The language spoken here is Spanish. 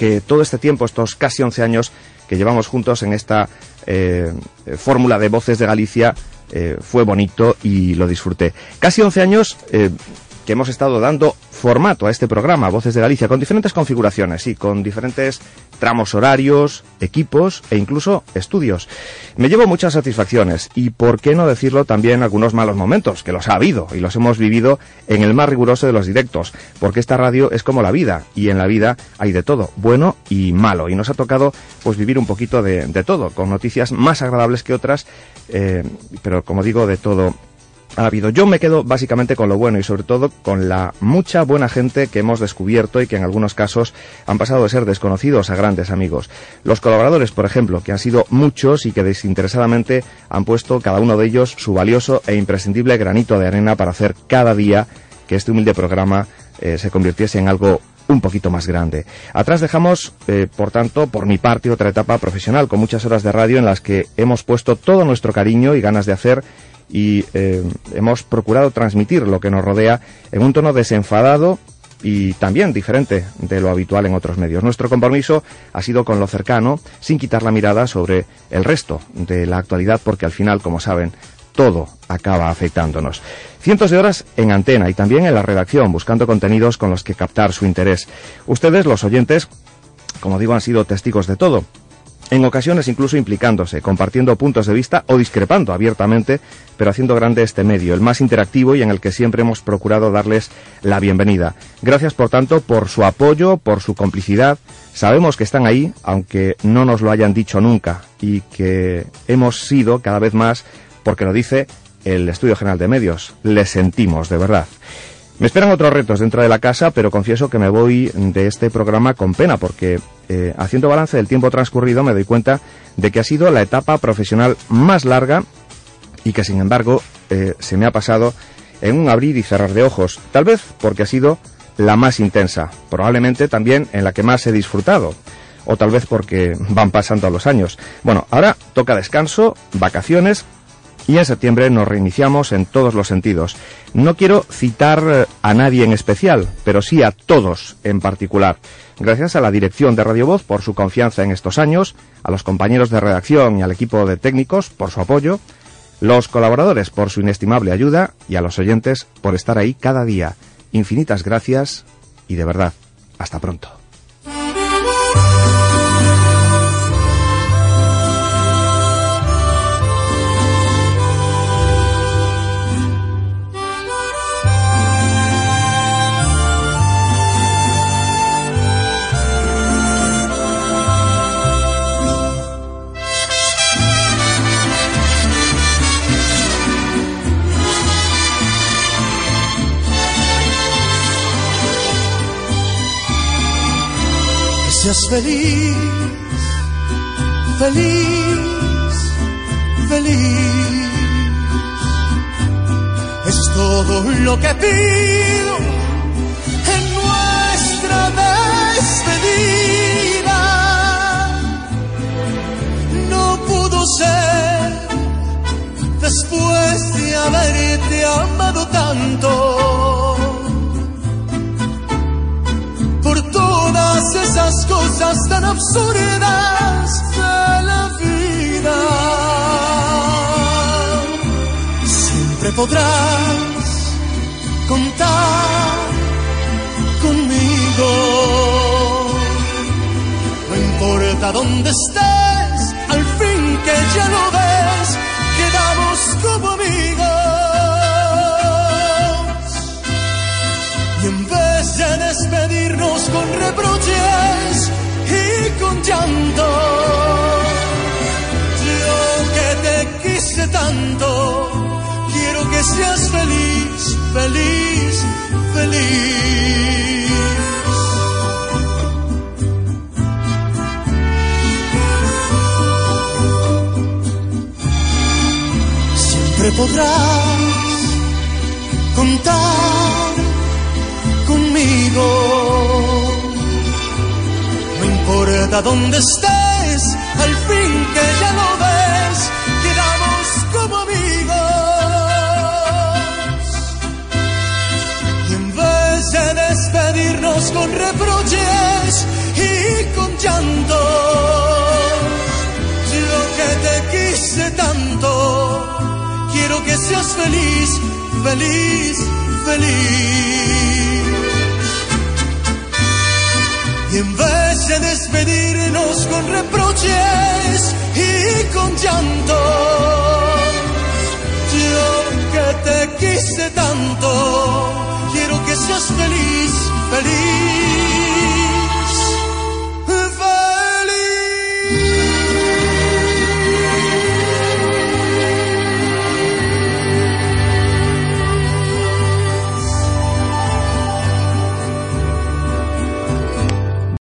que todo este tiempo, estos casi 11 años que llevamos juntos en esta eh, fórmula de Voces de Galicia, eh, fue bonito y lo disfruté. Casi 11 años eh, que hemos estado dando formato a este programa, Voces de Galicia, con diferentes configuraciones y con diferentes tramos horarios, equipos e incluso estudios. Me llevo muchas satisfacciones y, por qué no decirlo, también algunos malos momentos, que los ha habido y los hemos vivido en el más riguroso de los directos, porque esta radio es como la vida y en la vida hay de todo, bueno y malo. Y nos ha tocado pues vivir un poquito de, todo, con noticias más agradables que otras, eh, pero como digo, de todo ha habido. Yo me quedo básicamente con lo bueno y sobre todo con la mucha buena gente que hemos descubierto y que en algunos casos han pasado de ser desconocidos a grandes amigos. Los colaboradores, por ejemplo, que han sido muchos y que desinteresadamente han puesto cada uno de ellos su valioso e imprescindible granito de arena para hacer cada día que este humilde programa eh, se convirtiese en algo un poquito más grande. Atrás dejamos, eh, por tanto, por mi parte, otra etapa profesional con muchas horas de radio en las que hemos puesto todo nuestro cariño y ganas de hacer y eh, hemos procurado transmitir lo que nos rodea en un tono desenfadado y también diferente de lo habitual en otros medios. Nuestro compromiso ha sido con lo cercano, sin quitar la mirada sobre el resto de la actualidad, porque al final, como saben, todo acaba afectándonos. Cientos de horas en antena y también en la redacción, buscando contenidos con los que captar su interés. Ustedes, los oyentes, como digo, han sido testigos de todo en ocasiones incluso implicándose, compartiendo puntos de vista o discrepando abiertamente, pero haciendo grande este medio, el más interactivo y en el que siempre hemos procurado darles la bienvenida. Gracias, por tanto, por su apoyo, por su complicidad. Sabemos que están ahí, aunque no nos lo hayan dicho nunca, y que hemos sido cada vez más, porque lo dice el Estudio General de Medios. Les sentimos, de verdad. Me esperan otros retos dentro de la casa, pero confieso que me voy de este programa con pena, porque eh, haciendo balance del tiempo transcurrido me doy cuenta de que ha sido la etapa profesional más larga y que sin embargo eh, se me ha pasado en un abrir y cerrar de ojos, tal vez porque ha sido la más intensa, probablemente también en la que más he disfrutado, o tal vez porque van pasando los años. Bueno, ahora toca descanso, vacaciones y en septiembre nos reiniciamos en todos los sentidos. No quiero citar eh, a nadie en especial, pero sí a todos en particular. Gracias a la dirección de Radio Voz por su confianza en estos años, a los compañeros de redacción y al equipo de técnicos por su apoyo, los colaboradores por su inestimable ayuda y a los oyentes por estar ahí cada día. Infinitas gracias y de verdad, hasta pronto. Seas feliz, feliz, feliz. Es todo lo que pido en nuestra despedida. No pudo ser después de haberte amado tanto esas cosas tan absurdas de la vida. Siempre podrás contar conmigo. No importa dónde estés, al fin que ya lo seas feliz, feliz, feliz. Siempre podrás contar conmigo. No importa dónde estés, llanto, yo que te quise tanto, quiero que seas feliz, feliz, feliz. Y en vez de despedirnos con reproches y con llanto, yo que te quise tanto,